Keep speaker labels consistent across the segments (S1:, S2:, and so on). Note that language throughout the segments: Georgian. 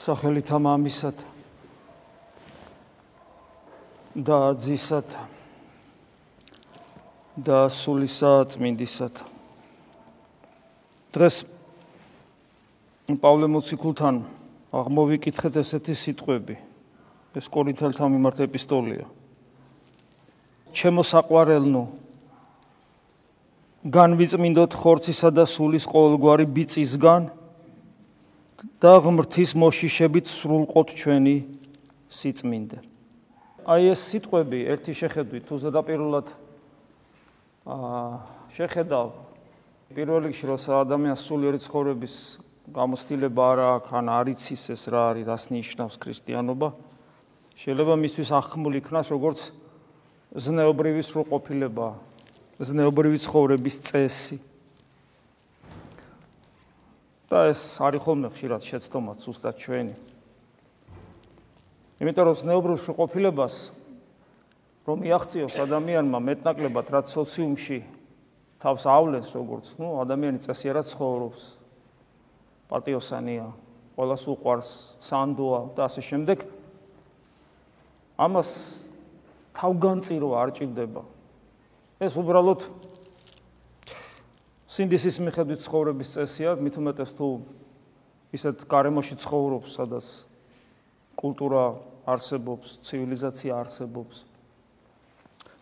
S1: სახელით ამისად და ძისად და სულისა წმინდისად დღეს პავლე მოციქულთან აღმოვიკითხეთ ესეთი სიტყვები. ეს კორინთელთა მიმართ ეპისტოლია. ჩემო საყვარელნო განვიწმინდოთ ხორცისა და სულის ყოველგვარი ბიწისგან და ღმრთის მოშიშებით სრულყოთ ჩვენი სიწმინდე. აი ეს სიტყვები ერთი შეხედვით თუ ზედაპირულად აა შეხედავ პირველ რიგში როცა ადამიანს სულიერი ცხოვრების გამოცდილება არ აქვს ან არ იცის ეს რა არის რას ნიშნავს ქრისტიანობა შეიძლება მისთვის ახმული იქნას როგორც ზნეობრივი სრულყოფილება ზნეობრივი ცხოვრების წესი და ეს არის ხოლმე ხშირად შეცდომა ზუსტად ჩვენი. იმიტომ რომ ზნეობრივ შეყოფილებას რომ მიაღწიოს ადამიანმა მეტნაკლებად რაც სოციუმში თავს ავლენს როგორც, ნუ ადამიანი წესიერად ცხოვრობს. პატიოსანია, ყოველას უყვარს, სანდოა და ასე შემდეგ. ამას თავგანწირო არ ჭირდება. ეს უბრალოდ სინდისის მიხედვით ცხოვრების წესია, მით უმეტეს თუ ისეთ გარემოში ცხოვრობს, სადაც კულტურა არსებობს, ცივილიზაცია არსებობს,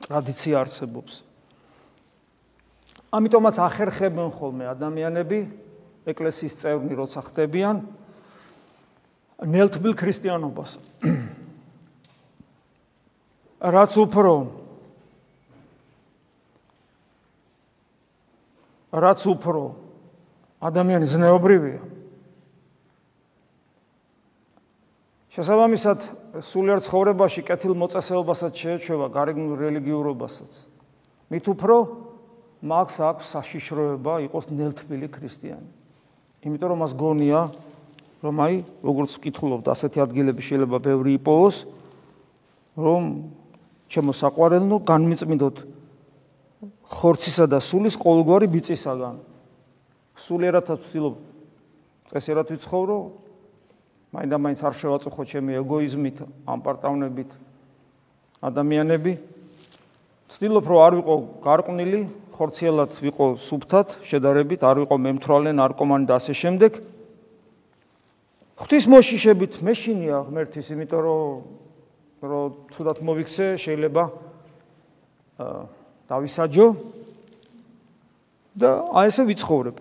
S1: ტრადიცია არსებობს. ამიტომაც ახერხებენ ხოლმე ადამიანები ეკლესიის წევრნი როცა ხდებიან ნელთბილ ქრისტიანობას. რაც უფრო რაც უფრო ადამიანი ზნეობრივია. შესაბამისად სულიერ ცხოვრებაში კეთილ მოწესეობასაც შეეჩვევა გარეგნულ რელიგიურობასაც. მით უფრო მაგს აქვს საშიშროება იყოს ნელთბილი ქრისტიანი. იმიტომ რომ მას გონია რომ აი როგორც ვკითხულობთ ასეთი ადგილები შეიძლება ბევრი იყოს რომ ჩემო საყვარელნო განმიწმინდოთ ხორცისა და სულის ყოველგვარი ბიწისაგან. სულიერათაც ვთილობ წესიერად ვიცხოვრო, მაინდა-მაინც არ შევაწუხო ჩემი ეგოიზმით, ამპარტავნებით ადამიანები. ვთილობ რომ არ ვიყო გარყვნილი, ხორციელად ვიყო სუფთად, შედარებით, არ ვიყო მემთრალე, ნარკომანი და ასე შემდეგ. ღვთის მოშიშებით მეშინია ღმერთის, იმიტომ რომ რომ თუდად მოვიქცე, შეიძლება აა დავისაჯო და აი ესე ვიცხოვრებ.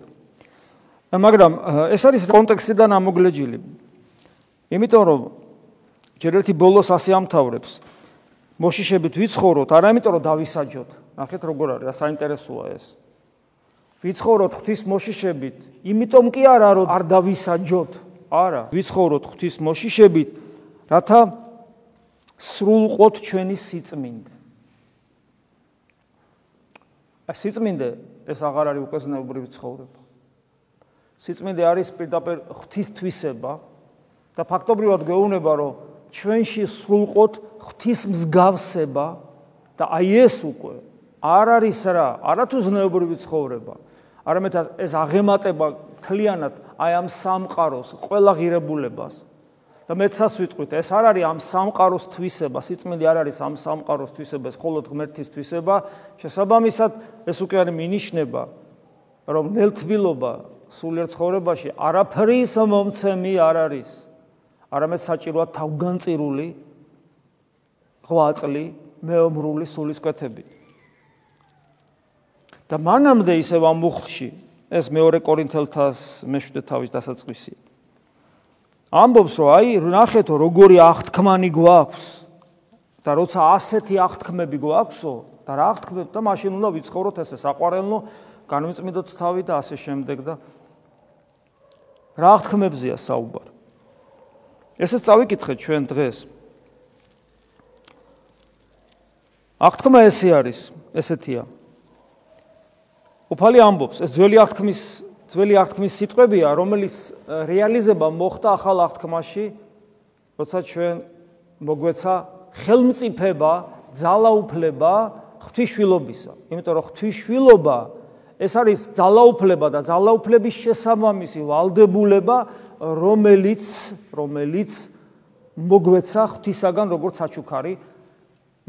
S1: მაგრამ ეს არის კონტექსტიდან ამოგლეჯილი. იმიტომ რომ ჯერ ერთი ბოლოს ასე ამთავრებს. მოშიშებით ვიცხოვროთ, არა იმიტომ რომ დავისაჯოთ. ნახეთ როგორ არის, რა საინტერესოა ეს. ვიცხოვროთ ღვთის მოშიშებით, იმიტომ კი არა რომ არ დავისაჯოთ. არა, ვიცხოვროთ ღვთის მოშიშებით, რათა სრულყოთ ჩვენი სიწმინდე. სიწმინდე ეს აღარ არის უკვე ზნეობრივი ცხოვრება. სიწმინდე არის პირდაპირ ღვთისთვისება და ფაქტობრივად გეუბნება რომ ჩვენში სრულყოთ ღვთის მსგავსება და აი ეს უკვე არ არის რა, არათუ ზნეობრივი ცხოვრება. არამედ ეს აღემატება თლიანად აი ამ სამყაროს ყველა ღირებულებას. და მეცას ვიტყვით, ეს არ არის ამ სამყაროს თვისება, სიწმინდე არ არის ამ სამყაროს თვისება, ეს მხოლოდ ღმერთის თვისება. შესაბამისად, ეს უკვე არის მინიშნება, რომ ნელთბილობა სულიერ ცხოვრებაში არაფრის მომცემი არ არის. არამედ საჭიროა თავგანწირული ღვაწლი, მეომრული სულისკვეთები. და მანამდე ისევ ამ მუხლში ეს მეორე კორინთელთას მეშვიდე თავის დასაწყისია. ამბობს რომ აი ნახეთო როგორი აღთქმანი გვაქვს. და როცა ასეთი აღთქმები გვაქვსო და რა აღთქმები და მაშინ უნდა ვიცხოვროთ ესე საყვარელნო განვიწმინდოთ თავი და ასე შემდეგ და რა აღთქმებზია საუბარი ესეც წავიკითხეთ ჩვენ დღეს. აღთქმა ესე არის ესეთია. უფალი ამბობს ეს ძველი აღთქმის ძველი აღთქმის სიტყვებია, რომელიც რეალიზება მოხდა ახალ აღთქმაში, როცა ჩვენ მოგვეცა ხელმწიფება, ძალაუფლება ღვთისშვილობისა. იმიტომ რომ ღვთისშვილობა ეს არის ძალაუფლება და ძალაუფლების შესაბამისი ვალდებულება, რომელიც რომელიც მოგვეცა ღვთისაგან როგორც საჩუქარი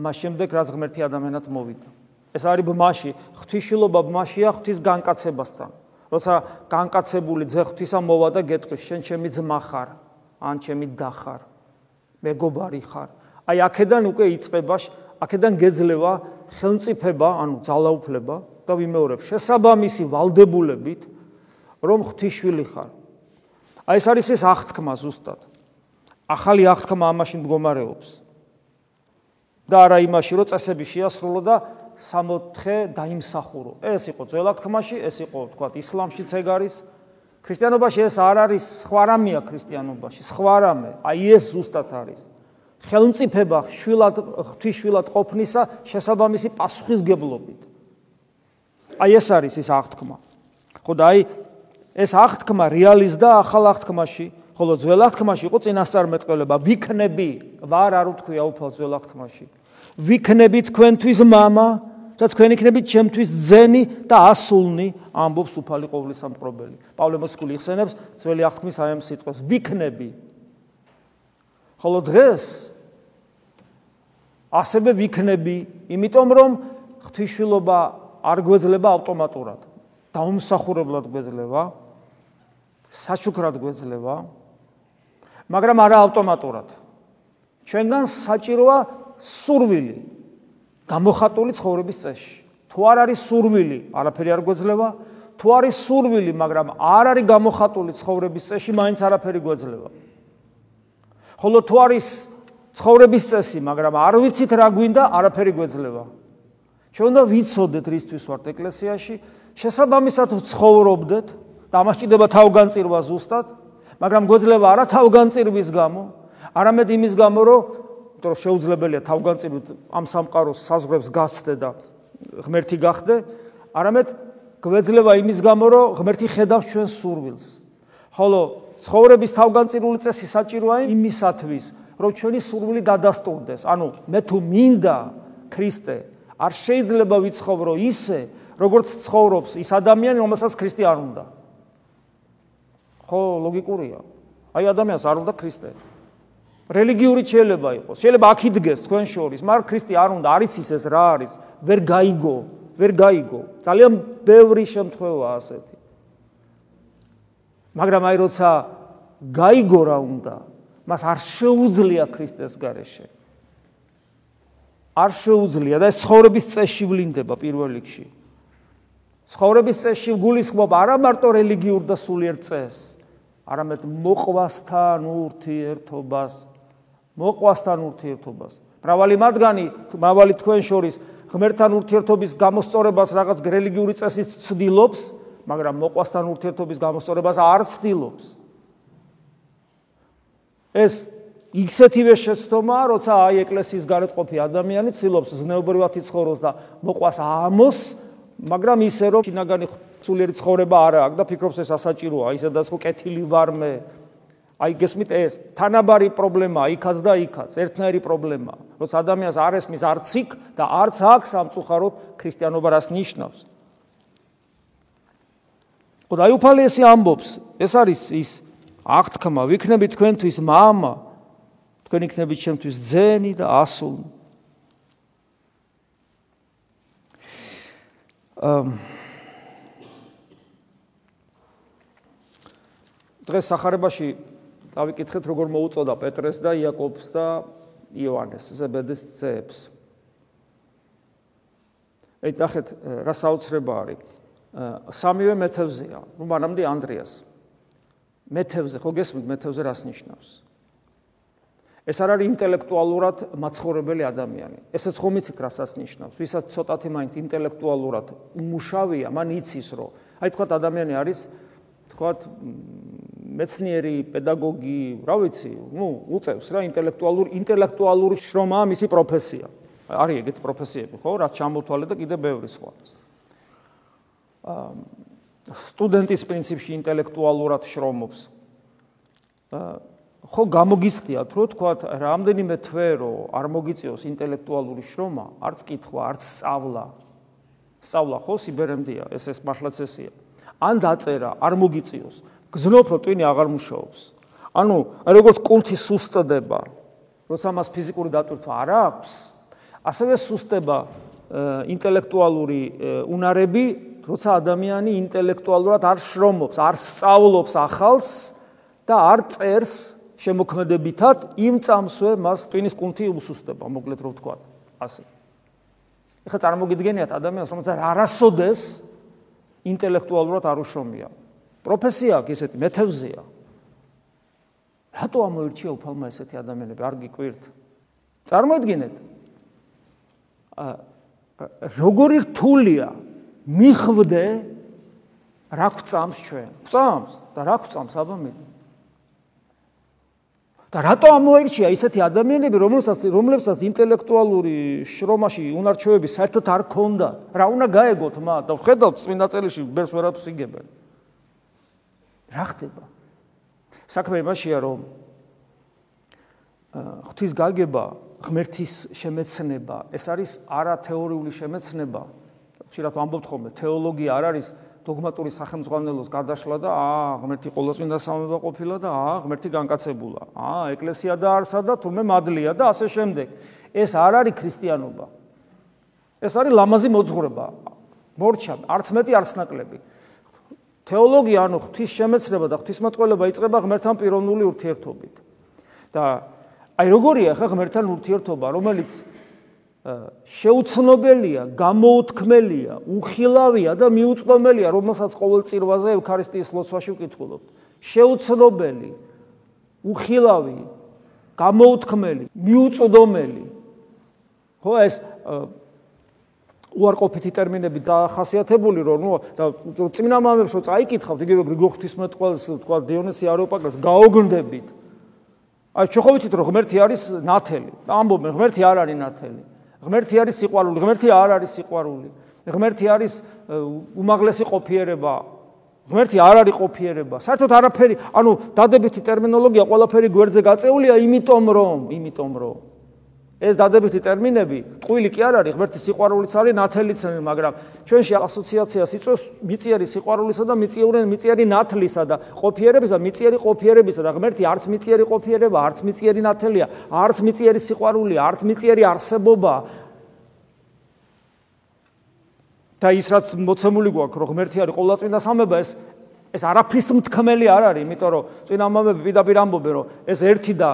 S1: მას შემდეგ რაც ღმერთი ადამიანად მოვიდა. ეს არის ბმაში, ღვთისშილობა ბმაშია ღვთის განკაცებასთან. როცა განკაცებული ძე ღვთისა მოვა და გეტყვის, შენ ჩემი ძმა ხარ, ან ჩემი და ხარ, მეგობარი ხარ. აი აქედან უკვე იწება, აქედან გეძლევა ხელმწიფება, ანუ ძალაუფლება და ვიმეორებ შესაბამისი ვალდებულებით, რომ ღვთისშვილი ხარ. აი ეს არის ეს აღთქმა ზუსტად. ახალი აღთქმა ამაში მდგომარეობს. და არა იმაში, რომ წესები შეასრულო და 64 დაიმსახურო. ეს იყო ძველ აღთქმაში, ეს იყო თქვა ისლამშიც ეგ არის. ქრისტიანობაში ეს არ არის სხვა რამეა ქრისტიანობაში, სხვა რამე. აი ეს ზუსტად არის. ხელმწიფება შვილად ღვთისშვილად ყოფნისა შესაბამისი პასუხისგებლობით. აი ეს არის ის აღთქმა. ხო და აი ეს აღთქმა რეალიზდა ახალ აღთქმაში, ხოლო ძველ აღთქმაში იყო წინასწარმეტყველება, ვიქნები, ვარ არ უთქვია უფალ ძველ აღთქმაში. ვიქნები თქვენთვის мама და თქვენ იქნებით ჩემთვის ძენი და ასულნი, ამბობს უფალი ყოვლისამყრობელი. პავლე მოციქული იხსენებს ძველი აღთქმის აი ამ სიტყვას, ვიქნები. ხოლო დღეს ასევე ვიქნები, იმიტომ რომ ღვთისმშილობა არ გვეძლება ავტომატურად. დაუმსახურებლად გვეძლება, საჩუქრად გვეძლება, მაგრამ არა ავტომატურად. ჩვენგან საჭიროა სურვილი გამოხატული ცხოვრების წესში. თუ არ არის სურვილი, არაფერი არ გვეძლება. თუ არის სურვილი, მაგრამ არ არის გამოხატული ცხოვრების წესში, მაინც არაფერი გვეძლება. ხოლო თუ არის ცხოვრების წესი, მაგრამ არ ვიცით რა გვინდა, არაფერი გვეძლება. ჩვენ უნდა ვიცოდეთ რისთვის ვართ ეკლესიაში, შესაბამისად ვცხოვრობდეთ და ამას ჭირდება თავგანწირვა ზუსტად, მაგრამ გვეძლება არა თავგანწირვის გამო, არამედ იმის გამო, რომ იმიტომ რომ შეუძლებელია თავგანწირვით ამ სამყაროს საზღვრებს გაცდე და ღმერთი გახდე, არამედ გვეძლება იმის გამო, რომ ღმერთი ხედავს ჩვენს სურვილს. ხოლო ცხოვრების თავგანწირული წესი საჭიროა იმისათვის, რომ ჩვენი სურვილი დადასტურდეს. ანუ მე თუ მინდა ქრისტე, არ შეიძლება ვიცხოვრო ისე, როგორც ცხოვრობს ის ადამიანი, რომელსაც ქრისტე არ უნდა. ხო, ლოგიკურია. აი ადამიანს არ უნდა ქრისტე. რელიგიური შეიძლება იყოს. შეიძლება აქ იდგეს თქვენ შორის, მაგრამ ქრისტე არ უნდა, არის ის ეს რა არის, ვერ გაიგო, ვერ გაიგო. ძალიან ბევრი შემთხვევაა ასეთი. მაგრამ აი როცა გაიგო რა უნდა, მას არ შეუძლია ქრისტეს გარეშე. არ შეუძლია და ეს ცხოვრების წესში ვლინდება პირველ რიგში. ცხოვრების წესში გულისხმობა არა მარტო რელიგიურ და სულიერ წესს, არამედ მოყვასთან ურთიერთობას, მოყვასთან ურთიერთობას. მრავალი მათგანი, მრავალი თქვენ შორის ღმერთთან ურთიერთობის გამოსწორებას რაღაც რელიგიური წესით ცდილობს, მაგრამ მოყვასთან ურთიერთობის გამოსწორებას არ ცდილობს. ეს ისეთივე შეცდომაა, როცა აი ეკლესიის გარეთ ყოფი ადამიანი ცდილობს ზნეობრივად იცხოვროს და მოყვას ამოს, მაგრამ ისე რომ შინაგანი სულიერი ცხოვრება არ აქვს და ფიქრობს ეს ასაჭიროა, ისედაც ხო კეთილი ვარ მე, აი გესმით ეს თანაბარი პრობლემაა იქაც და იქაც ერთნაირი პრობლემაა როცა ადამიანს არ ესმის არც იქ და არც აქ სამწუხაროდ ქრისტიანობა რას ნიშნავს. ხოდა აი უფალესი ამბობს ეს არის ის აღთქმა ვიქნები თქვენთვის мама თქვენ იქნებით ჩემთვის ძენი და ასული აა დღეს სახარებაში დავიკითხეთ როგორ მოუწოდა პეტრეს და იაკობს და იოანეს ზებედეს ძეებს. ეს ახეთ რა საოცრება არის? სამივე მეთევზეა, ну მანამდე ანდრიას. მეთევზე, ხო გესმით მეთევზე რას ნიშნავს? ეს არ არის ინტელექტუალურად მაცხოვრებელი ადამიანი. ესეც ხომ იცით რასაც ნიშნავს? ვისაც ცოტათი მაინც ინტელექტუალურად უმუშავია, მან იცის, რომ აი თქვა ადამიანი არის თქვათ მეცნიერი, პედაგოგი, რა ვიცი, ну, უწევს რა ინტელექტუალური ინტელექტუალური შრომაა მისი პროფესია. არის ეგეთი პროფესიები, ხო, რაც ჩამოთვალე და კიდე ბევრი სხვა. აა სტუდენტის პრინციპში ინტელექტუალურად შრომობს. აა ხო გამოგიხდიათ, რომ თქვათ, რამდენიმე თვე რომ არ მოგიწიოს ინტელექტუალური შრომა, არც კითხვა, არც სწავლა, სწავლა ხო სიბერემდია, ეს ეს მართლაც ესია. ან დაწერა, არ მოგიწიოს. გზნობ რომ ტვინი აღარ მუშაობს. ანუ როგორც კულტი სუსტდება, როცა მას ფიზიკური დატვირთვა არ აქვს, ასევე სუსტდება ინტელექტუალური უნარები, როცა ადამიანი ინტელექტუალურად არ შრომობს, არ სწავლობს ახალს და არ წერს შემოქმედებითად იმ წამსვე მას ტვინის კუნთი უსუსტება, მოკლედ რო ვთქვა. ასე. ეხლა წარმოგიდგენიათ ადამიანს, რომელსაც არასოდეს ინტელექტუალურად არ უშრომია. პროფესია აქვს ესეთი, მეთევზეა. რატო ამოირჩია უფალმა ესეთი ადამიანები? არ გიკვირთ. წარმოიდგინეთ. აა როგორი რთულია მიხვდე რა გვწამს ჩვენ? გვწამს და რა გვწამს აბა მე? და რატო ამოერჩია ისეთი ადამიანები, რომლებსაც რომლებსაც ინტელექტუალური შრომაში უნარჩვევები საერთოდ არ ქონდა? რა უნდა გაეგოთ მათ? და ხედავთ წმინდა წელში ბერს ვერაფერს იგებენ. რა ხდება? საქმე იმაშია, რომ ღვთის გაგება, ღმერთის შემეცნება, ეს არის არათეორიული შემეცნება. ხშირად ვამბობთ ხოლმე, თეოლოგია არ არის დოგმატური სახელმძღვანელოს გადაშლა და აა ღმერთი ყოველწმინდა სამება ყოფილა და აა ღმერთი განკაცებულა. აა ეკლესია დაარსა და თუმე მადლია და ასე შემდეგ. ეს არ არის ქრისტიანობა. ეს არის ლამაზი მოძღვრება. მორჩა, არც მეტი, არც ნაკლები. თეოლოგია ანუ ღვთის შემეცნება და ღვთისმოწყალება იწყება ღმერთთან პიროვნული ურთიერთობით. და აი როგორია ხა ღმერთთან ურთიერთობა, რომელიც შეუცნობელია, გამოუთქმელია, უხილავია და მიუწვდომელია, რომელსაც ყოველ წირვაზე ევქარისტიის ლოცვაში ვკითხულობთ. შეუცნობელი, უხილავი, გამოუთქმელი, მიუწვდომელი. ხო ეს უარყოფითი ტერმინები დაახასიათებული რომ ნუ და წმინდა მამებს რო წაიკითხავთ იგივე გრიგოლ ღვთისმეტყველს თქვა დიონისი აროპაკრას გაოგნდებით. აი ჩვენ ხო ვიცით რომ ღმერთი არის ნათელი. ამბობენ ღმერთი არ არის ნათელი. ღმერთი არის სიყვარული, ღმერთი არ არის სიყვარული. ღმერთი არის უმაღლესი ყოფიერება. ღმერთი არ არის ყოფიერება. საერთოდ არაფერი, ანუ დადებითი ტერმინოლოგია ყველაფერი გვერდზე გაწეულია, იმიტომ რომ, იმიტომ რომ ეს დადებითი ტერმინები, ტყუილი კი არ არის, ღმერთის სიყვარულიც არის, ნათელიც, მაგრამ ჩვენში ასოციაციას იწვევს მიწიერი სიყვარულისა და მიწიური მიწიერი ნათლისა და ყოფიერებისა, მიწიერი ყოფიერებისა და ღმერთი არც მიწიერი ყოფიერება, არც მიწიერი ნათელია, არც მიწიერი სიყვარულია, არც მიწიერი არსებობა. და ის რაც მოცემული გვაქვს, რომ ღმერთი არის ყოვლადწმინდა სამება, ეს ეს არაფრის მთქმელი არ არის, იმიტომ რომ წინა მომები პირდაპირ ამბობენ, რომ ეს ერთი და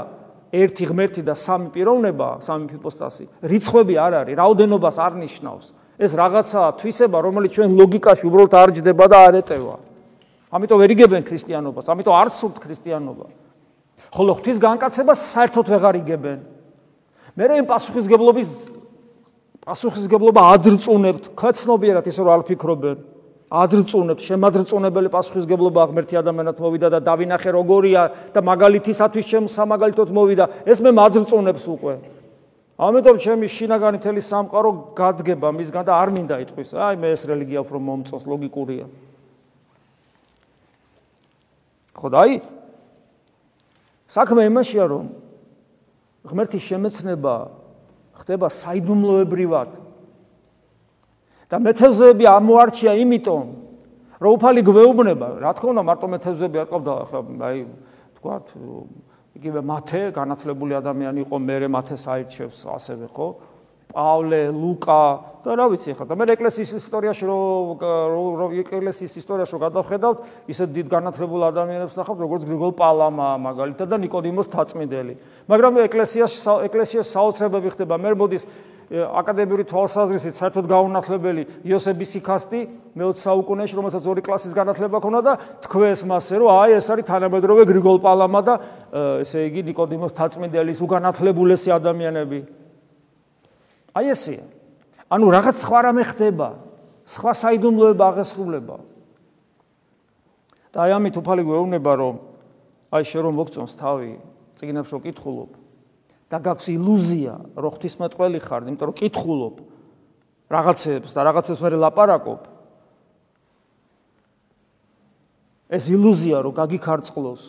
S1: ერთი ღმერთი და სამი პიროვნება, სამი ჰიპოსტასი, რიცხვები არ არის, რაოდენობას არ ნიშნავს. ეს რაღაცაა თვისება, რომელიც ჩვენ ლოგიკაში უბრალოდ არ ჯდება და არ ეტევა. ამიტომ ვერ იგებენ ქრისტიანობას, ამიტომ არ სურთ ქრისტიანობა. ხოლო ღვთის განკაცებას საერთოდ ვეღარ იგებენ. მე რა იმ პასუხისგებლობის პასუხისგებლობა აძრწუნებთ, ქაცნობიერად ისე რომ არ ფიქრობენ. აძრწუნებთ შემაძრწუნებელი პასუხისგებლობა ღმერთი ადამიანად მოვიდა და დავინახე როგორია და მაგალითისათვის ჩემ სამაგალითოდ მოვიდა. ეს მე მაძრწუნებს უკვე. ამიტომ ჩემი შინაგანი თელი სამყარო გადგება მისგან და არ მინდა იტყვის. აი მე ეს რელიგია უფრო მომწონს ლოგიკურია. ხო და აი საქმე იმაშია რომ ღმერთის შემეცნება ხდება საიდუმლოებრივად და მეთევზეები ამოარჩია იმიტომ, რომ უფალი გვეუბნება, რა თქმა უნდა მარტო მეთევზეები არ ყავდა ხა აი თქვათ იგივე მათე განათლებული ადამიანი იყო, მერე მათეს აირჩევს ასევე ხო? პავლე, ლუკა და რა ვიცი ხა და მე ეკლესიის ისტორიაში რო რო ეკლესიის ისტორიაში რო გადავხედავთ, ისეთ დიდ განათლებულ ადამიანებს ნახავთ, როგორც გრიგოლ პალამა მაგალითად და ნიკოდიმოს თაწმინდელი. მაგრამ ეკლესიაში ეკლესიაში საოცრებები ხდება. მე მოდის აკადემიური თვალსაზრისით საერთოდ გაუნათლებელი იოსებ ისიქასტი მე-20 საუკუნეში, რომელსაც ორი კლასის განათლება ჰქონდა და თქვეს მასზე, რომ აი ეს არის თანამედროვე გრიგოლ პალამა და ესე იგი ნიკოდიმოს თაწმინდელის უგანათლებულესი ადამიანები. აი ესეა. ანუ რაღაც სხვა რამე ხდება, სხვა საიდუმლოება აღესრულება. და აი ამით უფალი გვეუბნება, რომ აი შე რომ მოგწონს თავი, წიგნებს რო კითხულობ, და გაქვს ილუზია, რომ ღვთისმეტყველი ხარ, იმიტომ რომ კითხულობ რაღაცებს და რაღაცებს მე ლაპარაკობ. ეს ილუზია, რომ გაგიქარწყლოს.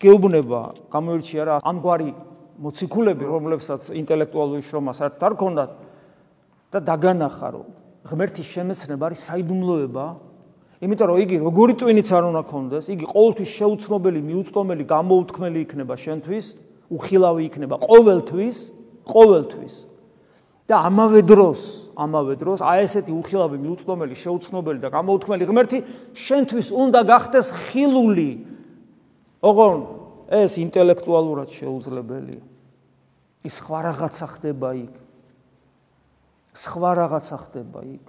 S1: გეუბნება, გამოირჩია რა ამგვარი მოციქულები, რომლებსაც ინტელექტუალური შრომა საერთოდ არ ქონდათ და დაგანახა, რომ ღმერთის შემეცნება არის საიდუმლოება. იმიტომ რომ იგი როგორი ტვინიც არ უნდა კონდეს, იგი ყოველთვის შეუცნობელი, მიუწვდომელი, გამოუთქმელი იქნება შენთვის, უხილავი იქნება ყოველთვის, ყოველთვის. და ამავე დროს, ამავე დროს, აი ესეთი უხილავი, მიუწვდომელი, შეუცნობელი და გამოუთქმელი ღმერთი შენთვის უნდა გახდეს ხილული. ოღონ ეს ინტელექტუალურად შეუძლებელია. ის სხვა რაღაცა ხდება იქ. სხვა რაღაცა ხდება იქ.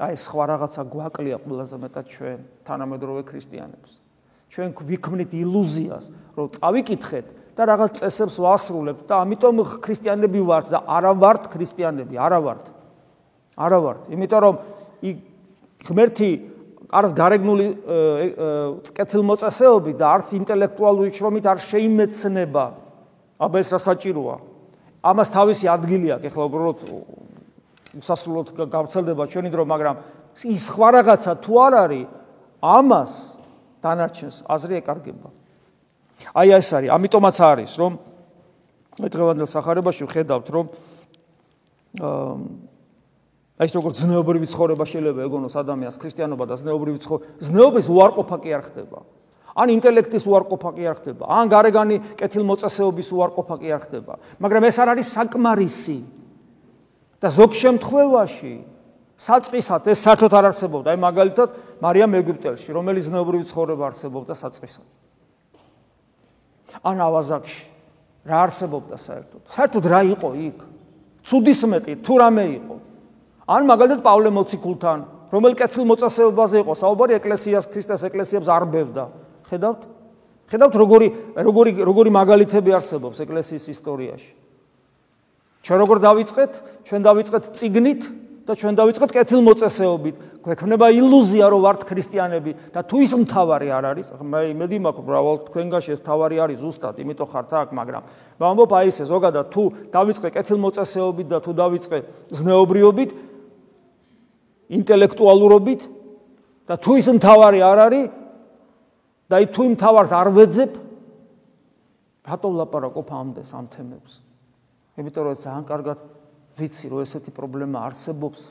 S1: აი სხვა რაღაცა გვაკლია ყველაზე მეტად ჩვენ თანამედროვე ქრისტიანებს. ჩვენ ვიქმნით ილუზიას, რომ წავიკითხეთ და რაღაც წესებს ვასრულებთ და ამიტომ ქრისტიანები ვართ და არა ვართ ქრისტიანები, არა ვართ. არა ვართ, იმიტომ რომ იქ ღმერთი არც გარეგნული კეთილმოწესეობით და არც ინტელექტუალური შრომით არ შეიმეცნება. აბა ეს რა საჭიროა? ამას თავისი ადგილი აქვს, ეხლა უბრალოდ უსასრულოდ გავცელდება ჩვენი დრო, მაგრამ ის სხვა რაღაცა თუ არ არის, ამას დანარჩენს აზრი ეკარგება. აი ეს არის, ამიტომაც არის, რომ დღევანდელ სახარებაში ვხედავთ, რომ აა ეს როგორც ზნეობრივი ცხოვრება შეიძლება ეგონოს ადამიანს ქრისტიანობა და ზნეობრივი ცხოვრება, ზნეობის უარყოფა კი არ ხდება. ან ინტელექტის უარყოფა კი არ ხდება, ან გარეგანი კეთილმოწესეობის უარყოფა კი არ ხდება, მაგრამ ეს არ არის საკმარისი. და ზოგ შემთხვევაში საწყისად ეს საერთოდ არ არსებობდა. აი მაგალითად მარიამ ეგვიპტელში, რომელიც ზნეობრივი ცხოვრება არსებობდა საწყისად. ან ავაზაკში რა არსებობდა საერთოდ? საერთოდ რა იყო იქ? ცუდისმეტი თუ რამე იყო? ან მაგალითად პავლე მოციქულთან, რომელ კეთილ მოწესებაზე იყო საუბარი ეკლესიას, ქრისტეს ეკლესიებს არბევდა. ხედავთ? ხედავთ როგორი როგორი როგორი მაგალითები არსებობს ეკლესიის ისტორიაში? ჩვენ როგორ დავიწყეთ? ჩვენ დავიწყეთ ციგნით და ჩვენ დავიწყეთ კეთილმოწესეობით. გვექნება ილუზია, რომ ვართ ქრისტიანები და თუ ის მთავარი არ არის, მე იმედი მაქვს, ბრავალ თქვენგანში ეს მთავარი არის ზუსტად, იმიტომ ხართ აქ, მაგრამ ვამბობ აი ესე, ზოგადად თუ დავიწყე კეთილმოწესეობით და თუ დავიწყე ზნეობრიობით, ინტელექტუალურობით და თუ ის მთავარი არ არის და თუ იმ მთავარს არ ვეძებ, რატო ვლაპარაკობ ამდენს ამ თემებს? იმიტომ რომ ძალიან კარგად ვიცი რომ ესეთი პრობლემა არსებობს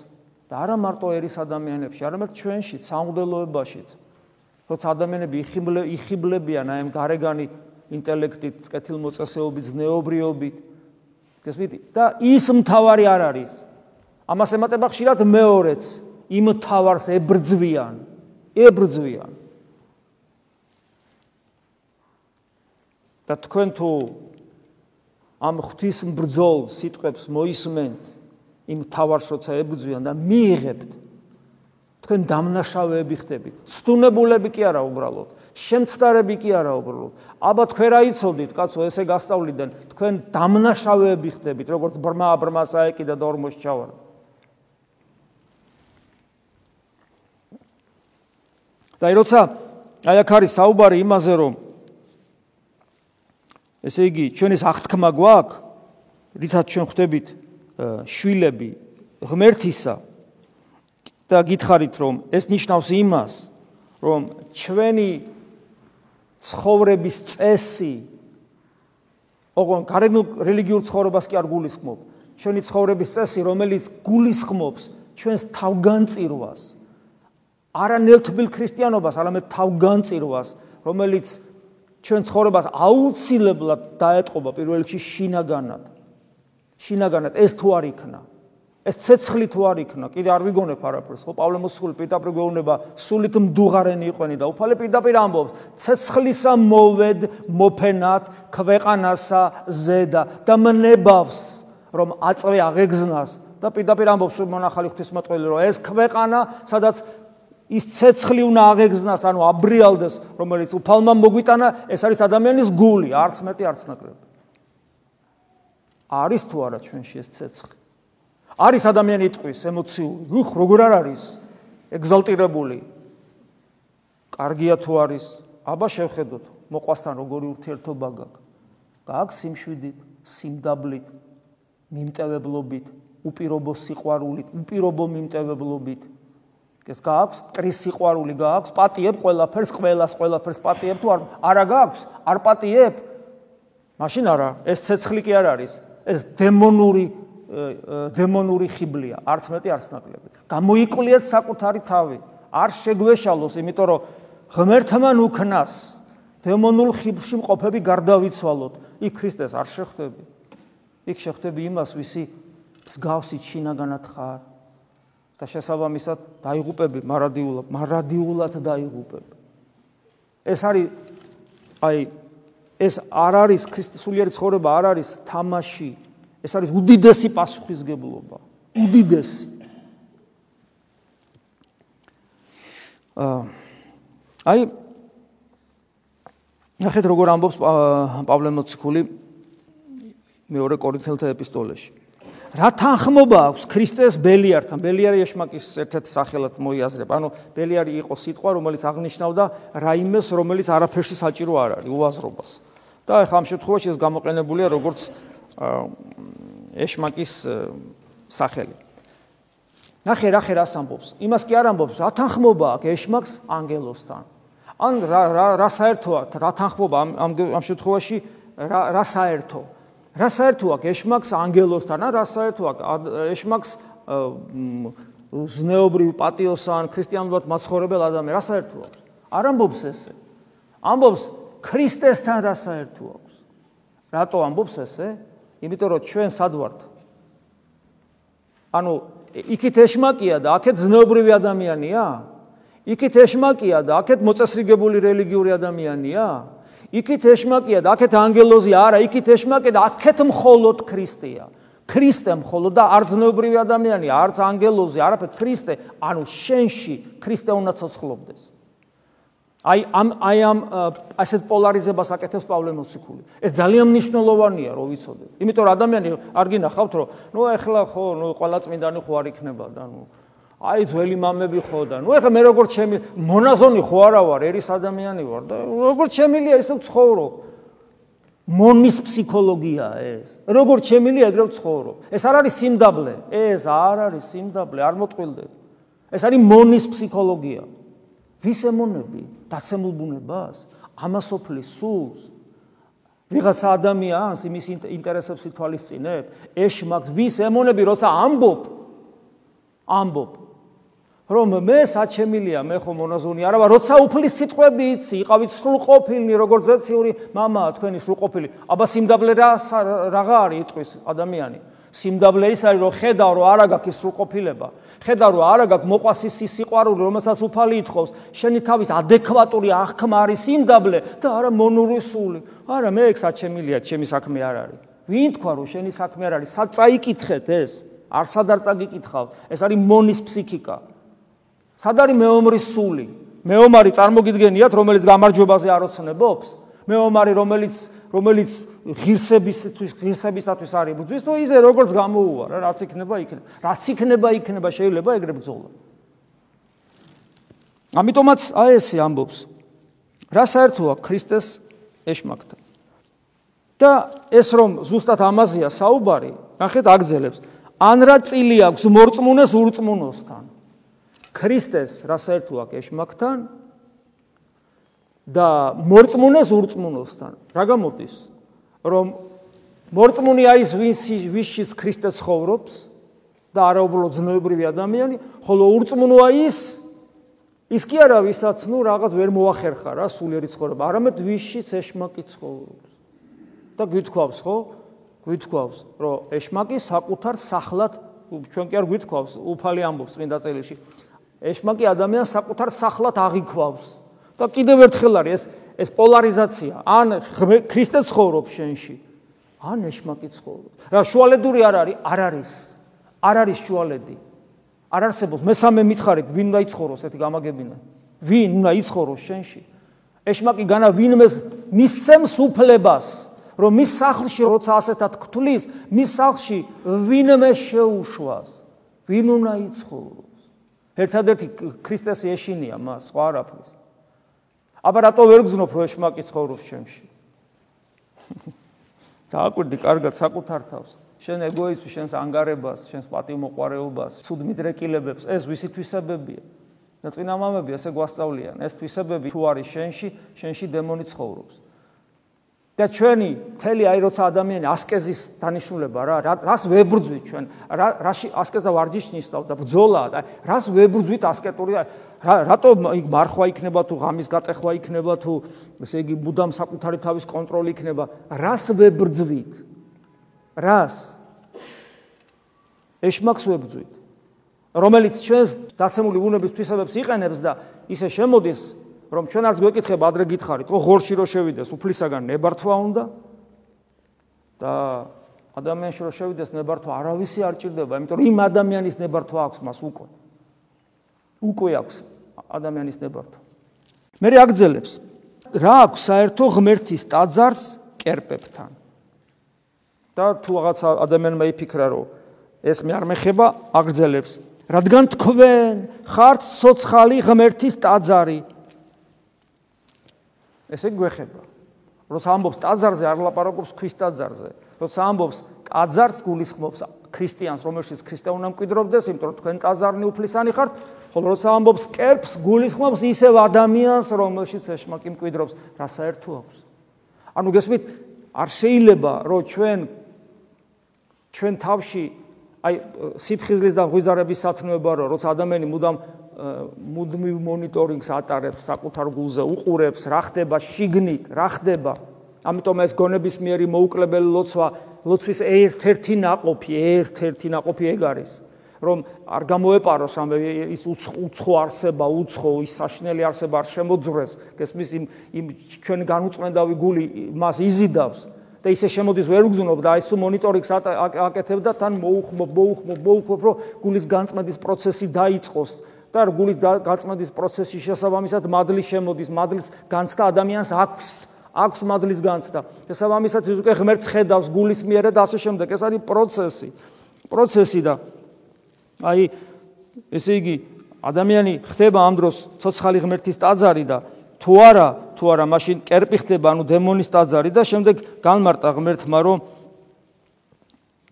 S1: და არა მარტო ერის ადამიანებში, არამედ ჩვენში, სამღვდელოებაშიც. როცა ადამიანები იხიბლებიან აი ამ გარეგანი ინტელექტით, კეთილმოწესეობით, ზნეობრიობით, გესმით? და ის მთავარი არ არის. ამას ემატება ხშირად მეორეც, იმ თავარს ებრძვიან, ებრძვიან. და თქვენ თუ ამ ღვთის ბრძოლ სიტყვებს მოისმენთ იმ თავარს როცა ებრძვიან და მიიღებთ. თქვენ დამნაშავეები ხდებით. სტუნებულები კი არა უბრალოდ. შემცდარები კი არა უბრალოდ. აბა თქვენ რა იცოდით? კაცო ესე გასწავლიდან თქვენ დამნაშავეები ხდებით როგორც ბრმა ბრმას აეკიდა და ორმოს ჩავარ და როცა აი აქ არის საუბარი იმაზე რომ ესე იგი, ჩვენ ეს აღთქმა გვაქვს, რითაც ჩვენ ხვდებით შვილები ღმერთისა და გითხარით, რომ ეს ნიშნავს იმას, რომ ჩვენი ცხოვრების წესი ოღონ გარეგნულ რელიგიურ ცხოვრებას კი არ გულისხმობ. ჩვენი ცხოვრების წესი, რომელიც გულისხმობს ჩვენს თავგანწირვას, არა ნელთბილ ქრისტიანობას, არამედ თავგანწირვას, რომელიც ჩვენ ცხოვრებას აუცილებლად დაეტყობა პირველ რიგში შინაგანად. შინაგანად. ეს თუ არ იქნა, ეს ცეცხლი თუ არ იქნა, კიდე არ ვიგონებ არაფერს, ხო პავლე მოსული პირდაპირ გვეუბნება, სულით მდუღარენი იყვენი და უფალე პირდაპირ ამბობს, ცეცხლისა მოვედ მოფენად ქვეყანასა ზედა და მნებავს, რომ აწვე აღეგზნას და პირდაპირ ამბობს მონახალი ღვთისმოწყალე რომ ეს ქვეყანა, სადაც ის ცეცხლი უნდა აღეგზნას, ანუ აბრიალდეს, რომელიც უფალმა მოგვიტანა, ეს არის ადამიანის გული, არც მეტი, არც ნაკლები. არის თუ არა ჩვენში ეს ცეცხლი? არის ადამიანი იტყვის ემოციური, უხ, როგორ არ არის? ეგზალტირებული. კარგია თუ არის? აბა შევხედოთ, მოყვასთან როგორი ურთიერთობა გაქვს. გაქვს სიმშვიდით, სიმდაბლით, მიმტევებლობით, უპირობო სიყვარულით, უპირობო მიმტევებლობით. ეს გააქვს? ტრის სიყვარული გააქვს? პატიებ ყველაფერს ყველას ყველაფერს პატიებ თუ არ არა გააქვს? არ პატიებ? მაშინ არა. ეს ცეცხლი კი არ არის. ეს დემონური დემონური ხიბლია, არც მეტი არც ნაკლები. გამოიკვლიეთ საკუთარი თავი, არ შეგვეშალოს, იმიტომ რომ ღმერთთან უკნას დემონურ ხიბლში მყოფები გარდავიცვალოთ. იქ ქრისტეს არ შეხვდები. იქ შეხვდები იმას, ვისი მსგავსი ჩინაგანად ხარ. და შესაბამისად დაიღუპები მარადიულად, მარადიულად დაიღუპები. ეს არის აი ეს არ არის ქრისტესულიერი ცხოვრება, არ არის თამაში. ეს არის უდიდესი პასუხისგებლობა. უდიდესი. აი ნახეთ როგორ ამბობს პავლე მოციქული მეორე კორინთელთა ეპისტოლეში. რა თანხმობა აქვს ქრისტეს ბელიართან? ბელიარი ეშმაკის ერთ-ერთი სახელად მოიაზრება. ანუ ბელიარი იყო სიტყვა, რომელიც აღნიშნავდა რაიმეს, რომელიც არაფერში საჭირო არ არის, უაზრობას. და ახლა ამ შემთხვევაში ეს გამოყენებულია როგორც ეშმაკის სახელი. ნახე რა ხე რას ამბობს? იმას კი არ ამბობს, რა თანხმობა აქვს ეშმაკს ანგელოსთან? ან რა რა რა საერთოა რა თანხმობა ამ ამ შემთხვევაში რა რა საერთოა? რა საერთო აქვს ეშმაკს ანგელოსთან, რა საერთო აქვს ეშმაკს ზნეობრივ პატიოსან, ქრისტიანულად მაცხოვრებელ ადამიანს, რა საერთო აქვს? არ ამბობს ესე. ამბობს ქრისტესთან რა საერთო აქვს? რატო ამბობს ესე? იმიტომ რომ ჩვენ სად ვართ? ანუ იქით ეშმაკია და აქეთ ზნეობრივი ადამიანია? იქით ეშმაკია და აქეთ მოწესრიგებული რელიგიური ადამიანია? იქით ეშმაკია და აქეთ ანგელოზია, არა, იქით ეშმაკია და აქეთ მხოლოდ ქრისტეა. ქრისტე მხოლოდ და არძნეობრივი ადამიანია, არც ანგელოზი, არაფერ ქრისტე, ანუ შენში ქრისტე უნდა ცოცხლობდეს. აი ამ აი ამ ასეთ პოლარიზებას აკეთებს პავლე მოციქული. ეს ძალიან მნიშვნელოვანია, რომ ვიცოდეთ. იმიტომ რომ ადამიანი არ გინახავთ, რომ ნუ ეხლა ხო, ნუ ყველა წმინდანი ხო არ იქნება და ნუ აი ძველი მამები ხო და ნუ ეხლა მე როგორ ჩემი მონაზონი ხო არა ვარ ერის ადამიანი ვარ და როგორ ჩემილია ესე ვცხოვრო მონის ფსიქოლოგია ეს. როგორ ჩემილია ეგრე ვცხოვრო ეს არ არის სიმდაბლე. ეს არ არის სიმდაბლე არ მოტყვილდეთ ეს არის მონის ფსიქოლოგია. ვის ემონები დაცემულ ბუნებას ამასოფლის სულს. ვიღაცა ადამიანს იმის ინტერესებს ითვალისწინებ ეშმაკს ვის ემონები როცა ამბობ ამბობ რომ მე საჩემილია მე ხო მონაზონი არა ვარ როცა უფლის სიტყვები იცი იყავით სრულყოფილი როგორც ზეციური мама თქვენი სრულყოფილი აბა სიმდაბლე რა რაღა არის იტყვის ადამიანი სიმდაბლე ის არის რომ ხედავ რომ არა გაქვს სრულყოფილება ხედავ რომ არა გაქვს მოყვასის სიყვარული რომელსაც უფალი ითხოვს შენი თავის ადეკვატური აღქმა არის სიმდაბლე და არა მონური სული არა მე ეგ საჩემილია ჩემი საქმე არ არის ვინ თქვა რომ შენი საქმე არ არის საწაიკითხეთ ეს არ სადარ წაგიკითხავ ეს არის მონის ფსიქიკა სად არის მეომრის სული? მეომარი წარმოგიდგენიათ, რომელიც გამარჯვებაზე არ ოცნებობს? მეომარი, რომელიც რომელიც ღირსებისთვის ღირსებისათვის არის ბრძვის, თუ ისე როგორც გამოუვარა, რაც იქნება იქნება. რაც იქნება იქნება, შეიძლება ეგრე ბრძოლა. ამიტომაც აი ესე ამბობს. რა საერთოა ქრისტეს ეშმაკთან? და ეს რომ ზუსტად ამაზეა საუბარი, ნახეთ აგზელებს. ან რა წილი აქვს მორწმუნეს ურწმუნოსთან? ქრისტეს რა საერთო აქვს ეშმაკთან და მორწმუნეს ურწმუნოსთან. რა გამოდის? რომ მორწმუნე არის ვინც ვისშიც ქრისტე ცხოვრობს და არა უბრალოდ ზნეობრივი ადამიანი, ხოლო ურწმუნოა ის ის კი არა ვისაც ნუ რაღაც ვერ მოახერხა რა სულიერი ცხოვრება, არამედ ვისშიც ეშმაკი ცხოვრობს. და გვითქვავს ხო? გვითქვავს, რომ ეშმაკი საკუთარ სახლად ჩვენ კი არ გვითქვავს, უფალი ამბობს წმინდა წერილში. ეშმაკი ადამიანს საკუთარ სახლად აღიქვავს. და კიდევ ერთხელ არის ეს ეს პოლარიზაცია. ან ქრისტე ცხოვრობს შენში, ან ეშმაკი ცხოვრობს. რა შუალედური არ არის? არ არის. არ არის შუალედი. არ არსებობს მესამე მითხარით, ვინ უნდა იცხოვროს ეს გამაგებინა? ვინ უნდა იცხოვროს შენში? ეშმაკი განა ვინმეს მისცემს უფლებას, რომ მის სახლში როცა ასეთად გთulis, მის სახლში ვინმე შეუშვას. ვინ უნდა იცხოვროს? ერთადერთი ქრისტეს ეშინია მას, სხვა არაფერს. აბა რატო ვერ გზნობ რო ეშმაკი ცხოვრობს შენში? დააკვირდი კარგად საკუთარ თავს. შენ ეგოიზმს, შენს ანგარებას, შენს პატივმოყვარეობას, ცუდ მიდრეკილებებს, ეს ვისი თვისებებია? და წინა მამები ესე გვასწავლიან, ეს თვისებები თუ არის შენში, შენში დემონი ცხოვრობს. და ჩვენი მთელი აი როცა ადამიანი ასკეზის დანიშნულება რა რას ვებრძვით ჩვენ? რაში ასკეზა ვარჯიშს ნიშნავ და ბძოლა და რას ვებრძვით ასკეტური რატო იქ მარხვა იქნება თუ ღამის გატეხვა იქნება თუ ესე იგი მუდამ საკუთარი თავის კონტროლი იქნება? რას ვებრძვით? რას? ეშმაკს ვებრძვით? რომელიც ჩვენს დასემული უნების თვისებებს იყენებს და ისე შემოდის რომ ჩვენ არც გვეკითხება ადრე გითხარით, ხო ღორში რო შევიდეს, უფლისაგან ნებართვა უნდა და ადამიანში რო შევიდეს ნებართვა არავისი არ ჭირდება, იმიტომ რომ იმ ადამიანის ნებართვა აქვს მას უკვე. უკვე აქვს ადამიანის ნებართვა. მე რეაგზელებს რა აქვს საერთო ღმერთის ტაძარს კერპებთან? და თუ რაღაცა ადამიანმა იფიქრა რომ ეს მე არ მეხება, აგრძელებს. რადგან თქვენ ხართ ცოცხალი ღმერთის ტაძარი, ესე გვეხება. როცა ამბობს ტაძარზე, არ ლაპარაკობს ქვის ტაძარზე. როცა ამბობს ტაძარს გულისხმობს ქრისტიანს, რომელშიც ქრისტე უნდა მკვიდრობდეს, იმიტომ რომ თქვენ ტაძარნი უფლისანი ხართ, ხოლო როცა ამბობს კერპს, გულისხმობს ისევ ადამიანს, რომელშიც ეშმაკი მკვიდრობს, რა საერთო აქვს? ანუ გესმით, არ შეიძლება, რომ ჩვენ ჩვენ თავში აი სიფხიზლის და ღვიძარების სათნოება რო როცა ადამიანი მუდამ მუდმივ მონიტორინგს ატარებს საკუთარ გულზე, უყურებს რა ხდება შიგნით, რა ხდება. ამიტომ ეს გონებისმიერი მოუკლებელი ლოცვა, ლოცვის ერთ-ერთი ناقოფი, ერთ-ერთი ناقოფი ეგ არის, რომ არ გამოეპაროს რამე ის უცხო არსება, უცხო ის საშნელი არსება არ შემოძვრეს. გესმის იმ იმ ჩვენ განუწმენდავი გული მას იზიდავს. და ისე შემოდის ვერ გძნობ და ისო მონიტორინგს აკეთებ და თან მოუხმობ, მოუხმობ, მოუხმობ, რომ გულის განწმენდის პროცესი დაიწყოს. და გულის გაწმენდის პროცესის შესაბამისად მადლი შემოდის, მადლის განცდა ადამიანს აქვს, აქვს მადლის განცდა. შესაბამისად ის უკვე ღმერთს ხედავს გულის მიერა და ასე შემდეგ. ეს არის პროცესი. პროცესი და აი ესე იგი ადამიანი ხდება ამ დროს ცოცხალი ღმერთის ტაძარი და თუ არა, თუ არა, მაშინ კერპი ხდება, ანუ დემონის ტაძარი და შემდეგ განმარტა ღმერთმა რომ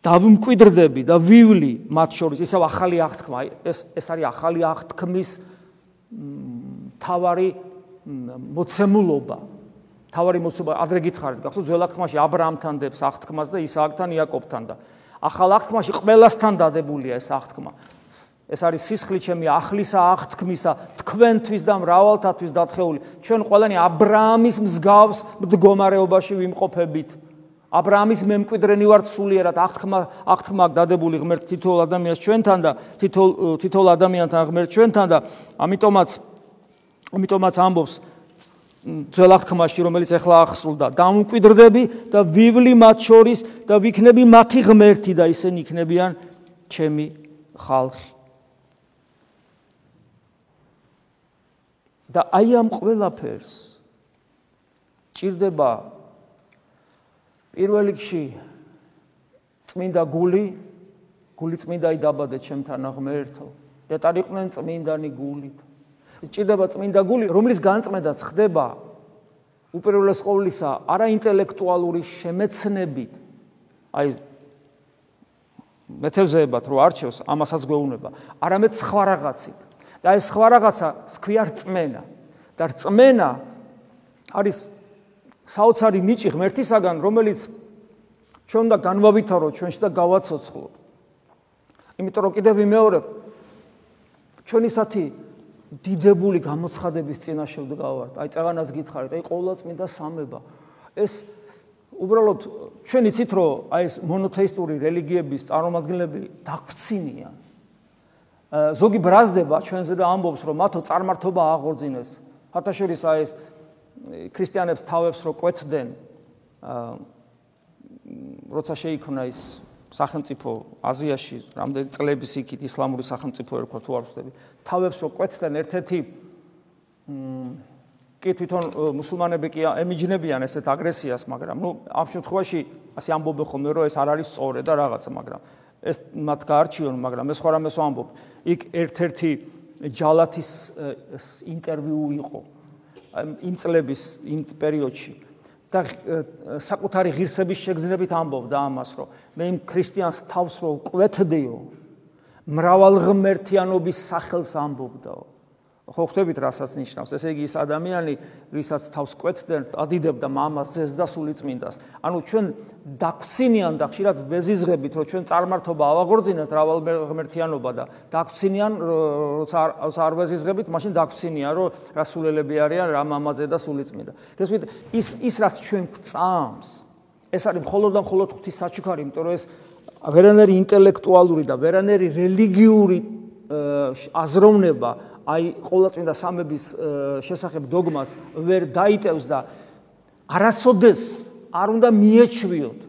S1: დავიმკვიდრდები და ვივლი მათ შორის ისევ ახალი აღთქმა. ეს ეს არის ახალი აღთქმის თავარი მოცემულობა. თავარი მოცემულობა ადრე გითხარით გახსოვთ ძველ აღთქმაში აბრაამთან დებს აღთქმას და ისააკთან იაკობთან და ახალ აღთქმაში ყველასთან დადებულია ეს აღთქმა. ეს არის სისხლი ჩემი ახლისა აღთქმისა თქვენთვის და მრავალთათვის დათხეული. ჩვენ ყველანი აბრაამის მსგავს მდგომარეობაში ვიმყოფებით. ა ブラ ამის მემკვიდრენი ვართ სულიერად აღთქმა აღთქმა დადებული ღმერთ თითოეულ ადამიანს ჩვენთან და თითოეულ თითოეულ ადამიანთან ღმერთ ჩვენთან და ამიტომაც ამიტომაც ამბობს ძველ აღთქმაში რომელიც ახლა ახსრულდა დამკვიდრდები და ვივლი მათ შორის და ვიქნები მათი ღმერთი და ისინი იქნებიან ჩემი ხალხი. და აი ამ ყველაფერს ჭირდება პირველ რიგში წმინდა გული გული წმინდაი დაბადეთ ჩემთან აღმერთო. და ტარიყვნენ წმინდანი გულით. ჭირდება წმინდა გული რომლის განწმენდაც ხდება უპირველეს ყოვლისა არა ინტელექტუალური შემეცნებით. აი მეთევზეებად რო არჩევს ამასაც გვეუბნება. არამედ სხვა რაღაცით. და ეს სხვა რაღაცა სქვია რწმენა. და რწმენა არის საოცარი ნიჭი ღმერთისაგან, რომელიც ჩვენ უნდა განვავითაროთ ჩვენში და გავაცოცხლოთ. იმიტომ რომ კიდევ ვიმეორებ ჩვენისათი დიდებული გამოცხადების წინაშე ვდგავართ. აი წაღანას გითხარით, აი ყოვლადწმინდა სამება. ეს უბრალოდ ჩვენ იცით რომ აი ეს მონოთეისტური რელიგიების წარმომადგენლები დაგფცინიან. ზოგი ბრაზდება ჩვენზე და ამბობს რომ მათო წარმართობა აღორძინეს. ფათაშორის აი ეს ქრისტიანებს თავებს რო კვეთდნენ აა როცა შეიქმნა ის სახელმწიფო აზიაში რამდენი წლების იქით ისლამური სახელმწიფო ერქვა თუ არ ვსწრები თავებს რო კვეთდნენ ერთ-ერთი კი თვითონ მუსულმანები კი ემიჯნებიან ესეთ აგრესიას მაგრამ ნუ ამ შემთხვევაში ასე ამბობენ ხოლმე რომ ეს არ არის სწორი და რაღაცა მაგრამ ეს მათ გაარჩიონ მაგრამ ეს ხო რამეს ვამბობ იქ ერთ-ერთი ჯალათის ინტერვიუ იყო იმ წლების იმ პერიოდში და საკუთარი ღირსების შეგრძნებით ამბობდა ამას, რომ მე იმ ქრისტიანს თავს რო კვეთდიო, მრავალღმერთიანობის სახელს ამბობდაო. ხო ხვდებით რასაც ნიშნავს. ესე იგი ის ადამიანი ვისაც თავს კვეთდნენ ადიდებდა მამას ძეს და სულიწმინდას ანუ ჩვენ დაგცინიან და ხშირად ვეზიზღებით რომ ჩვენ წარმართობა ავაღორძინოთ რავალ ღმერთიანობა და დაგცინიან როცა არ ვეზიზღებით მაშინ დაგცინიან რომ რა სულელები არიან რა მამაძე და სულიწმინდა გესმით ის ის რაც ჩვენ გვწამს ეს არის მხოლოდ და მხოლოდ ღვთის საჩუქარი იმიტომ რომ ეს ვერანერი ინტელექტუალური და ვერანერი რელიგიური აზროვნება აი ყოვლადწმინდა სამების შესახებ დოგმას ვერ დაიტევს და არასოდეს არ უნდა მიეჩვიოთ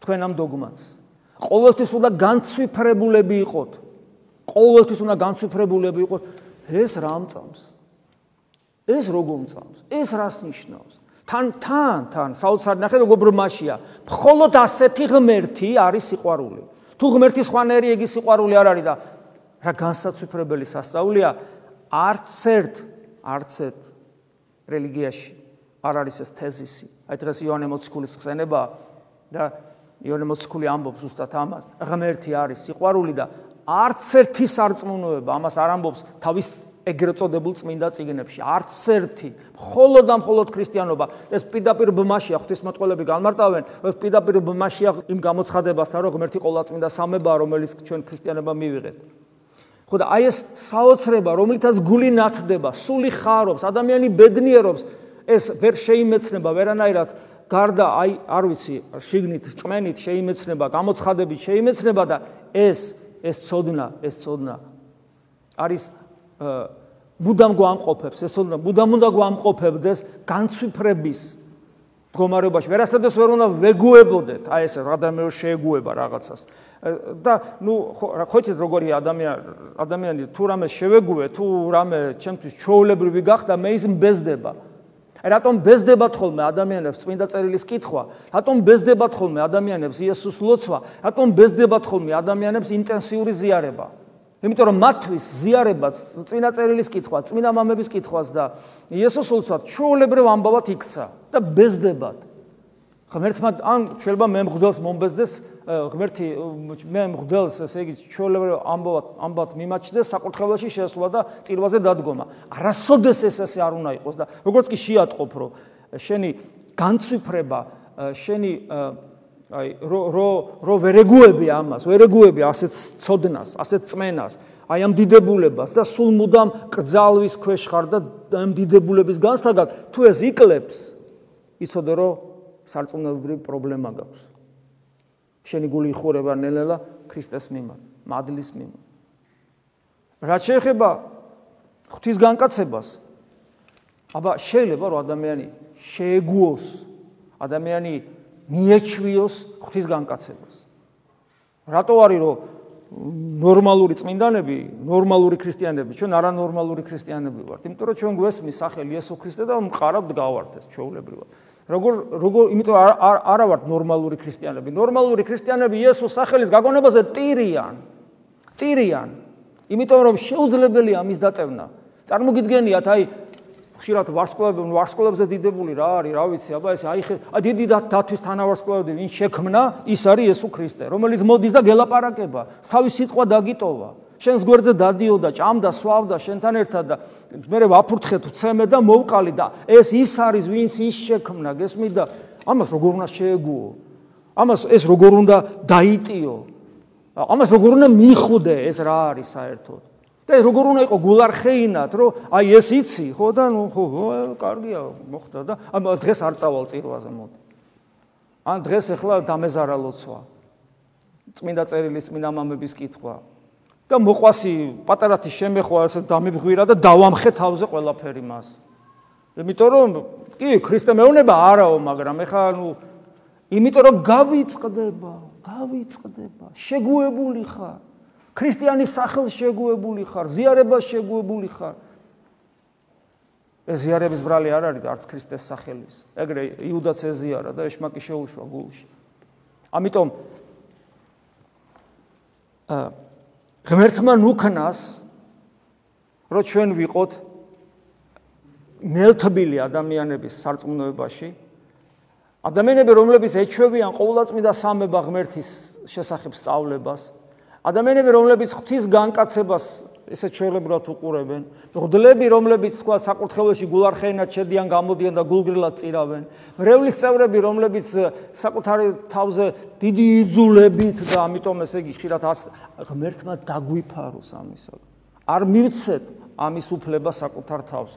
S1: თქვენ ამ დოგმას. ყოველთვის უნდა განცვიფრებულები იყოთ. ყოველთვის უნდა განცვიფრებულები იყოთ. ეს რა მწამს? ეს როგორ მწამს? ეს რას ნიშნავს? თან თან თან საოცარ ნახე როგორ ბრმაშია. მხოლოდ ასეთი ღმერთი არის სიყვარული. თუ ღმერთის ხვანერი ეგი სიყვარული არ არის და რა განსაცვიფრებელი სასწაულია არც ერთ არც ერთ რელიგიაში არ არის ეს თეზისი. აი დღეს იოანე მოციქულის ხსენება და იოანე მოციქული ამბობს უბრალოდ ამას. ღმერთი არის სიყვარული და არც ერთი სარწმუნოება ამას არ ამბობს თავის ეგრეთ წოდებულ წმინდა წიგნებში. არც ერთი, მხოლოდ და მხოლოდ ქრისტიანობა. ეს პირდაპირ ბმაშია ღვთისმოწყალები განმარტავენ, ეს პირდაპირ ბმაშია იმ გამოცხადებასთან, რომ ღმერთი ყოვლადწმინდა სამებაა, რომელიც ჩვენ ქრისტიანობა მივიღეთ. ხო და აი ეს საოცრება, რომლითაც გული ნათდება, სული ხარობს, ადამიანი ბედნიერობს, ეს ვერ შეიმეცნება ვერანაირად გარდა აი არ ვიცი, შიგნით, წმენით შეიმეცნება, გამოცხადებით შეიმეცნება და ეს ეს ცოდნა, ეს ცოდნა არის მუდამ გვამყოფებს, ეს ცოდნა მუდამ უნდა გვამყოფებდეს განცვიფრების მდგომარეობაში. ვერასოდეს ვერ უნდა ვეგუებოდეთ, აი ეს ადამიანი შეეგუება რაღაცას. და ნუ ხო იცით როგორი ადამიანი ადამიანი თუ რამე შევეგუე თუ რამე ჩემთვის ჩოულებრივი გახდა მე ის მბეზდება რატომ ბეზდებათ ხოლმე ადამიანებს წმინდა წერილის კითხვა? რატომ ბეზდებათ ხოლმე ადამიანებს იესოს ლოცვა? რატომ ბეზდებათ ხოლმე ადამიანებს ინტენსიური ზიარება? იმიტომ რომ მათთვის ზიარებაც წმინდა წერილის კითხვა წმინდა მამების კითხვას და იესოს ლოცვა ჩოულებრივ ამბავად იქცა და ბეზდებათ ღმერთმა ან შეიძლება მე მღვდელს მომბეზდეს ღმერთი მე მღვდელს ესე იგი ჩვეულებრივ ამბავად ამბავად მიმაჩნდეს საკურთხეველში შესვლა და წირვაზე დადგომა არასოდეს ეს ესე არ უნდა იყოს და როგორც კი შეატყობ რომ შენი განცვიფრება შენი აი რო რო რო ვერეგუები ამას ვერეგუები ასეთ ცოდნას ასეთ წმენას აი ამ დიდებულებას და სულ მუდამ კრძალვის ქვეშ ხარ და ამ დიდებულების განსთაგად თუ ეს იკლებს იცოდე რომ სარწმუნოებრივი პრობლემა გაქვს. შენი გული იხურება ნელ-ნელა ქრისტეს მიმართ, მადლის მიმართ. რაც შეეხება ღვთის განკაცებას, აბა შეიძლება რომ ადამიანი შეეგუოს, ადამიანი მიეჩვიოს ღვთის განკაცებას. რატო არის რომ ნორმალური წმინდანები, ნორმალური ქრისტიანები, ჩვენ არანორმალური ქრისტიანები ვართ, იმიტომ რომ ჩვენ გვესმის სახელი იესო ქრისტე და მყარავთ გავართ ეს ჩვეულებრივად. როგორ როგორ იმიტომ არ არა ვართ ნორმალური ქრისტიანები. ნორმალური ქრისტიანები იესოს სახელის გაგონებაზე ტირიან. ტირიან. იმიტომ რომ შეუძლებელია მის დატევნა. წარმოგიდგენიათ, აი ხშირად ვარსკვლავები, ვარსკვლავებზე დიდებული რა არის, რა ვიცი, აბა ეს აი აი დიდი დათვის თანავარსკვლავები ვინ შექმნა, ის არის იესო ქრისტე, რომელიც მოდის და გელაპარაკება, თავის სიტყვა დაგიტოვა. შენს გვერდზე დადიოდა, ჭამდა, სვავდა შენთან ერთად და მე ვაფურთხეთ, ვცემე და მოვყალი და ეს ის არის, ვინც ის შექმნა, გესმით და ამას როგორ უნდა შეეგუო? ამას ეს როგორ უნდა დაიტიო? ამას როგორ უნდა მიხვდე ეს რა არის საერთოდ? და ეს როგორ უნდა იყოს გულარხეინად, რომ აი ეს იცი, ხო და ნუ ხო, კარგია, მოხდა და ამ დღეს არ წავალ წირვაზე მოდი. ან დღეს ახლა დამეზარა ლოცვა. წმინდა წერილის წმინდა მამების კითხვა. და მოყვასი პატარათი შემეხვა ასე დამიბღვირა და დავამხე თავზე ყველაფერი მას. იმიტომ რომ კი ქრისტე მეუნება არაო, მაგრამ ეხა ნუ იმიტომ რომ გავიწყდება, გავიწყდება, შეგუებული ხარ. ქრისტიანის სახელს შეგუებული ხარ, ზიარებას შეგუებული ხარ. ეს ზიარების ბრალი არ არის არც ქრისტეს სახელის. ეგრე იუდაც ეზიარა და ეშმაკი შეუშვა გულში. ამიტომ აა ღმერთმა ნუქნას რომ ჩვენ ვიყოთ ნელთბილი ადამიანების სარწმუნოებაში ადამიანები რომლებიც ეჩვევიან ყოვლადწმიდა სამება ღმერთის შესახებ სწავლებას ადამიანები რომლებიც ღვთის განკაცებას ესე ჩვეულებრივად უყურებენ. ღდლები, რომლებიც თქვა საკურთხეველში გულარხეინად შედიან, გამოდიან და გულგრილად წირავენ. მრევლის წევრები, რომლებიც საკუთარი თავზე დიდი იძულებით და ამიტომ ესე იგი ხშირად ღმერთმა დაგვიფაროს ამისაგან. არ მივცეთ ამის უფლება საკუთარ თავს.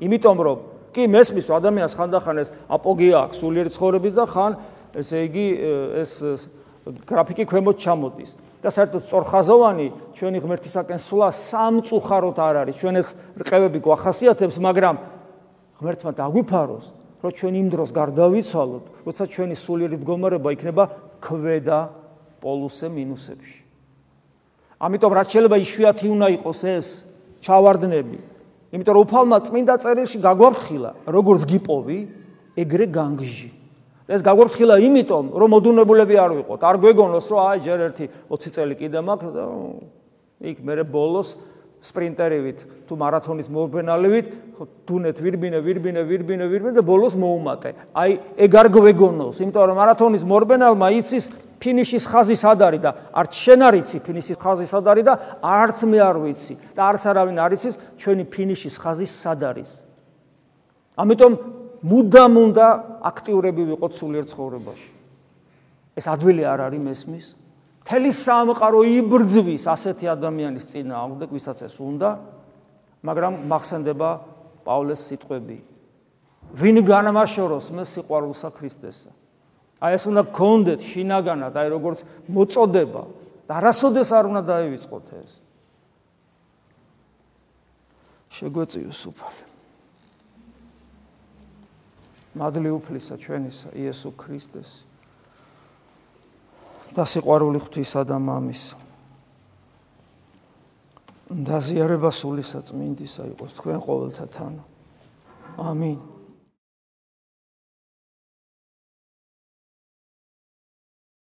S1: იმიტომ რომ კი მესმის ადამიანს ხანდახან ეს აპოგია აქვს სულიერი ცხოვრების და ხან ესე იგი ეს გრაფიკი ქვემოთ ჩამოდის. და საერთოდ სწორხაზოვანი ჩვენი ღმერთისაკენ სვლა სამწუხაროდ არ არის. ჩვენ ეს რყევები გვახასიათებს, მაგრამ ღმერთმა დაგვიფაროს, რომ ჩვენ იმ დროს გარდავიცვალოთ, როცა ჩვენი სულიერი მდგომარეობა იქნება ქვედა პოლუსზე მინუსებში. ამიტომ რაც შეიძლება იშვიათი უნდა იყოს ეს ჩავარდნები. იმიტომ რომ უფალმა წმინდა წერილში გაგვაფრთხილა, როგორც გიპოვი, ეგრე განგჟი. ეს გაგვაფრთხილა იმიტომ, რომ მოდუნებულები არ ვიყოთ. არ გვეგონოს, რომ აი ჯერ ერთი 20 წელი კიდე მაქვს და იქ მე ბოლოს სპრინტერივით თუ მარათონის მოურბენალივით დუნეთ ვირბინე ვირბინე ვირბინე ვირბინე და ბოლოს მოუმატე. აი ეგ არ გვეგონოს, იმიტომ რომ მარათონის მოურბენალმა იცის ფინიშის ხაზი სად არის და არც შენ არ იცი ფინიშის ხაზი სად არის და არც მე არ ვიცი და არც არავინ არ იცის ჩვენი ფინიშის ხაზი სად არის. ამიტომ მუდამ უნდა აქტიურები ვიყოთ სულიერ ცხოვრებაში. ეს ადვილი არ არის მესმის. თელი სამყარო იბრძვის ასეთი ადამიანის წინააღმდეგ, ვისაც ეს უნდა, მაგრამ მახსენდება პავლეს სიტყვები. ვინ განმაშოროს მე სიყვარულსა ქრისტესა? აი ეს უნდა გქონდეთ შინაგანად, აი როგორც მოწოდება და არასოდეს არ უნდა დაივიწყოთ ეს. შეგვეციოს უფალი. მადლი უფლისა ჩვენისა იესო ქრისტეს. და სიყვარული ღვთისა და მამის. და ზიარება სულისა წმინდისა იყოს თქვენ ყოველთა თანა ამინ